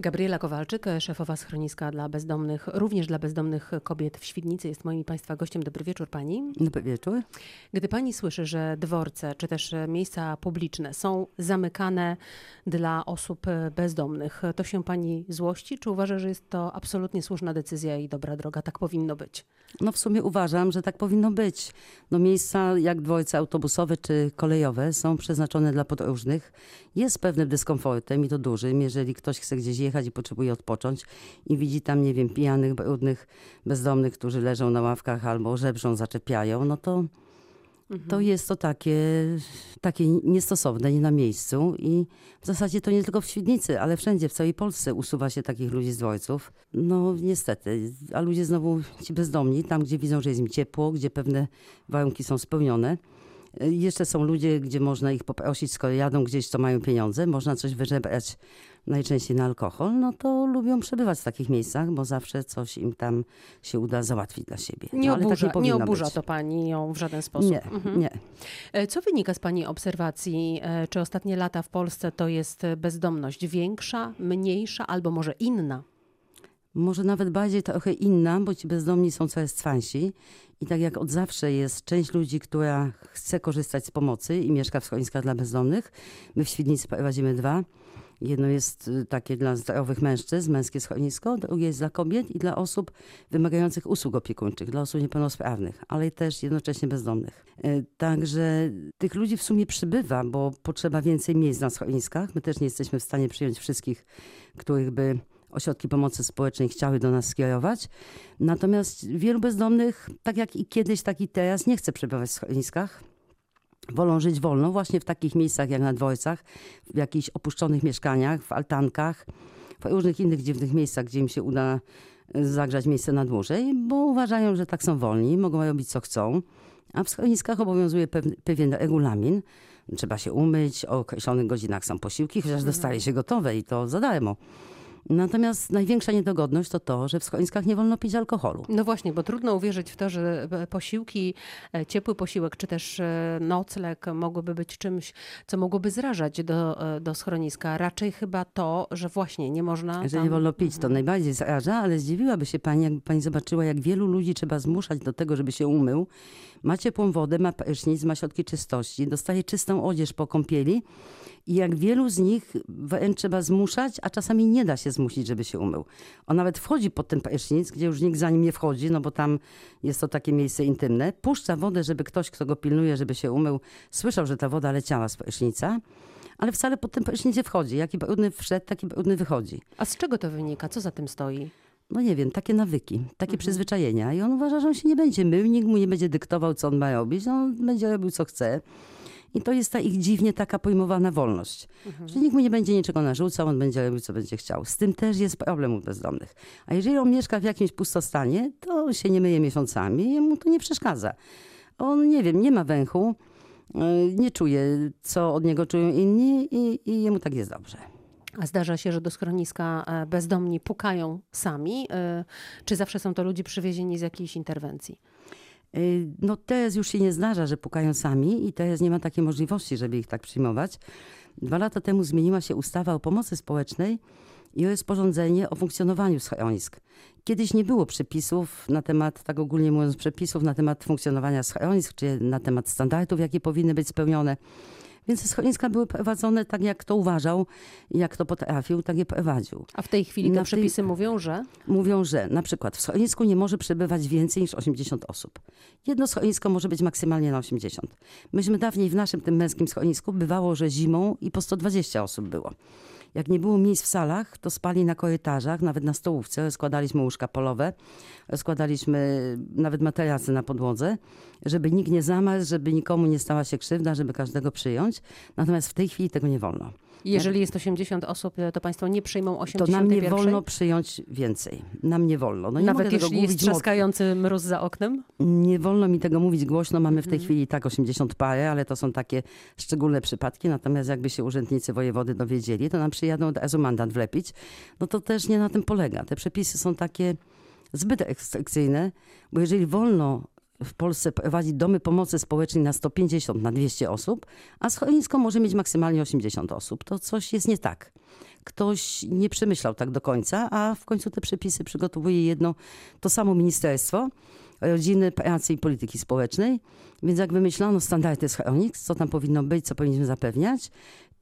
Gabriela Kowalczyk, szefowa schroniska dla bezdomnych, również dla bezdomnych kobiet w Świdnicy, jest moim Państwa gościem. Dobry wieczór Pani. Dobry wieczór. Gdy Pani słyszy, że dworce czy też miejsca publiczne są zamykane dla osób bezdomnych, to się Pani złości, czy uważa, że jest to absolutnie słuszna decyzja i dobra droga? Tak powinno być? No w sumie uważam, że tak powinno być. No miejsca jak dworce autobusowe czy kolejowe są przeznaczone dla podróżnych. Jest pewnym dyskomfortem i to dużym, jeżeli ktoś chce gdzieś jechać i potrzebuje odpocząć i widzi tam, nie wiem, pijanych, brudnych, bezdomnych, którzy leżą na ławkach albo żebrzą, zaczepiają, no to, mhm. to jest to takie, takie niestosowne, nie na miejscu i w zasadzie to nie tylko w Świdnicy, ale wszędzie, w całej Polsce usuwa się takich ludzi z dworców. No niestety, a ludzie znowu ci bezdomni, tam gdzie widzą, że jest im ciepło, gdzie pewne warunki są spełnione, jeszcze są ludzie, gdzie można ich poprosić, skoro jadą gdzieś, to mają pieniądze, można coś wyżebrać najczęściej na alkohol, no to lubią przebywać w takich miejscach, bo zawsze coś im tam się uda załatwić dla siebie. Nie no, oburza, nie nie oburza być. to pani ją w żaden sposób? Nie, mhm. nie. E, co wynika z pani obserwacji? E, czy ostatnie lata w Polsce to jest bezdomność większa, mniejsza albo może inna? Może nawet bardziej trochę inna, bo ci bezdomni są coraz cwansi. I tak jak od zawsze jest część ludzi, która chce korzystać z pomocy i mieszka w schroniskach dla bezdomnych. My w Świdnicy prowadzimy dwa. Jedno jest y, takie dla zdrowych mężczyzn, męskie schronisko, drugie jest dla kobiet i dla osób wymagających usług opiekuńczych, dla osób niepełnosprawnych, ale też jednocześnie bezdomnych. Y, także tych ludzi w sumie przybywa, bo potrzeba więcej miejsc na schroniskach. My też nie jesteśmy w stanie przyjąć wszystkich, których by ośrodki pomocy społecznej chciały do nas skierować. Natomiast wielu bezdomnych, tak jak i kiedyś, tak i teraz, nie chce przebywać w schroniskach. Wolą żyć wolno, właśnie w takich miejscach jak na dworcach, w jakichś opuszczonych mieszkaniach, w altankach, w różnych innych dziwnych miejscach, gdzie im się uda e, zagrzać miejsce na dłużej, bo uważają, że tak są wolni, mogą robić co chcą. A w schroniskach obowiązuje pewien regulamin. Trzeba się umyć, o określonych godzinach są posiłki, chociaż dostaje się gotowe i to za darmo. Natomiast największa niedogodność to to, że w schroniskach nie wolno pić alkoholu. No właśnie, bo trudno uwierzyć w to, że posiłki, e, ciepły posiłek czy też e, nocleg mogłyby być czymś, co mogłoby zrażać do, e, do schroniska. Raczej chyba to, że właśnie nie można. Jeżeli nie wolno pić, to najbardziej zraża, ale zdziwiłaby się pani, jakby pani zobaczyła, jak wielu ludzi trzeba zmuszać do tego, żeby się umył. Ma ciepłą wodę, ma prysznic, ma środki czystości, dostaje czystą odzież po kąpieli i jak wielu z nich wręcz trzeba zmuszać, a czasami nie da się zmusić, żeby się umył. On nawet wchodzi pod ten prysznic, gdzie już nikt za nim nie wchodzi, no bo tam jest to takie miejsce intymne. Puszcza wodę, żeby ktoś, kto go pilnuje, żeby się umył, słyszał, że ta woda leciała z prysznica ale wcale pod ten prysznic nie wchodzi. Jaki brudny wszedł, taki brudny wychodzi. A z czego to wynika? Co za tym stoi? No nie wiem, takie nawyki, takie mhm. przyzwyczajenia. I on uważa, że on się nie będzie mył, nikt mu nie będzie dyktował, co on ma robić. On będzie robił, co chce. I to jest ta ich dziwnie taka pojmowana wolność. Mhm. Że nikt mu nie będzie niczego narzucał, on będzie robił, co będzie chciał. Z tym też jest problem u bezdomnych. A jeżeli on mieszka w jakimś pustostanie, to się nie myje miesiącami i mu to nie przeszkadza. On, nie wiem, nie ma węchu, e, nie czuje, co od niego czują inni i, i jemu tak jest dobrze. A zdarza się, że do schroniska e, bezdomni pukają sami? E, czy zawsze są to ludzie przywiezieni z jakiejś interwencji? Y, no teraz już się nie zdarza, że pukają sami i teraz nie ma takiej możliwości, żeby ich tak przyjmować. Dwa lata temu zmieniła się ustawa o pomocy społecznej i rozporządzenie o funkcjonowaniu schronisk. Kiedyś nie było przepisów na temat, tak ogólnie mówiąc, przepisów na temat funkcjonowania schronisk, czy na temat standardów, jakie powinny być spełnione. Więc schroniska były prowadzone tak, jak to uważał, jak to potrafił, tak je prowadził. A w tej chwili te przepisy mówią, że? Mówią, że na przykład w schronisku nie może przebywać więcej niż 80 osób. Jedno schronisko może być maksymalnie na 80. Myśmy dawniej w naszym tym męskim schronisku bywało, że zimą i po 120 osób było. Jak nie było miejsc w salach, to spali na korytarzach, nawet na stołówce. Składaliśmy łóżka polowe, składaliśmy nawet materacy na podłodze, żeby nikt nie zamarzł, żeby nikomu nie stała się krzywda, żeby każdego przyjąć. Natomiast w tej chwili tego nie wolno. Jeżeli jest 80 osób, to państwo nie przyjmą 80 To nam nie wolno przyjąć więcej. Nam nie wolno. No nie Nawet jeśli jest trzaskający mróz za oknem? Nie wolno mi tego mówić głośno. Mamy w tej mhm. chwili tak 80 parę, ale to są takie szczególne przypadki. Natomiast jakby się urzędnicy wojewody dowiedzieli, to nam przyjadą od razu mandat wlepić. No to też nie na tym polega. Te przepisy są takie zbyt restrykcyjne, bo jeżeli wolno w Polsce prowadzić domy pomocy społecznej na 150, na 200 osób, a schronisko może mieć maksymalnie 80 osób. To coś jest nie tak. ktoś nie przemyślał tak do końca, a w końcu te przepisy przygotowuje jedno, to samo ministerstwo rodziny, pracy i polityki społecznej. Więc jak wymyślono standardy schronik, co tam powinno być, co powinniśmy zapewniać,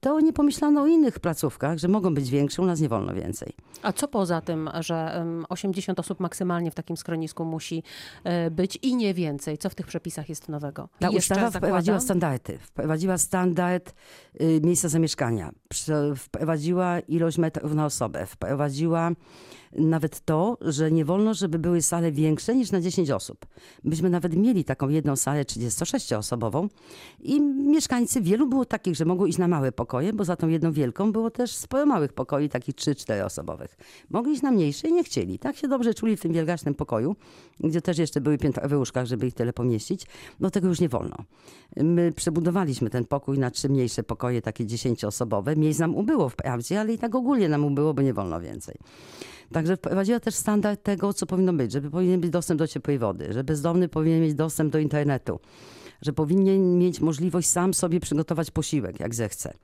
to nie pomyślano o innych placówkach, że mogą być większe, u nas nie wolno więcej. A co poza tym, że em, 80 osób maksymalnie w takim schronisku musi e, być i nie więcej? Co w tych przepisach jest nowego? Ta ustawa wprowadziła standardy. Wprowadziła standard y, miejsca zamieszkania. Wprowadziła ilość metrów na osobę. Wprowadziła nawet to, że nie wolno, żeby były sale większe niż na 10 osób. Myśmy nawet mieli taką jedną salę 36-osobową i mieszkańcy, wielu było takich, że mogło iść na małe pokoje, bo za tą jedną wielką było też sporo małych pokoi, takich 3-4 osobowych. Mogli iść na mniejsze i nie chcieli. Tak się dobrze czuli w tym wielgacznym pokoju, gdzie też jeszcze były piętrowe łóżka, żeby ich tyle pomieścić. No tego już nie wolno. My przebudowaliśmy ten pokój na trzy mniejsze pokoje, takie dziesięcioosobowe. Miejsc nam ubyło wprawdzie, ale i tak ogólnie nam ubyło, bo nie wolno więcej. Także wprowadziła też standard tego, co powinno być, żeby powinien być dostęp do ciepłej wody, że bezdomny powinien mieć dostęp do internetu, że powinien mieć możliwość sam sobie przygotować posiłek, jak zechce.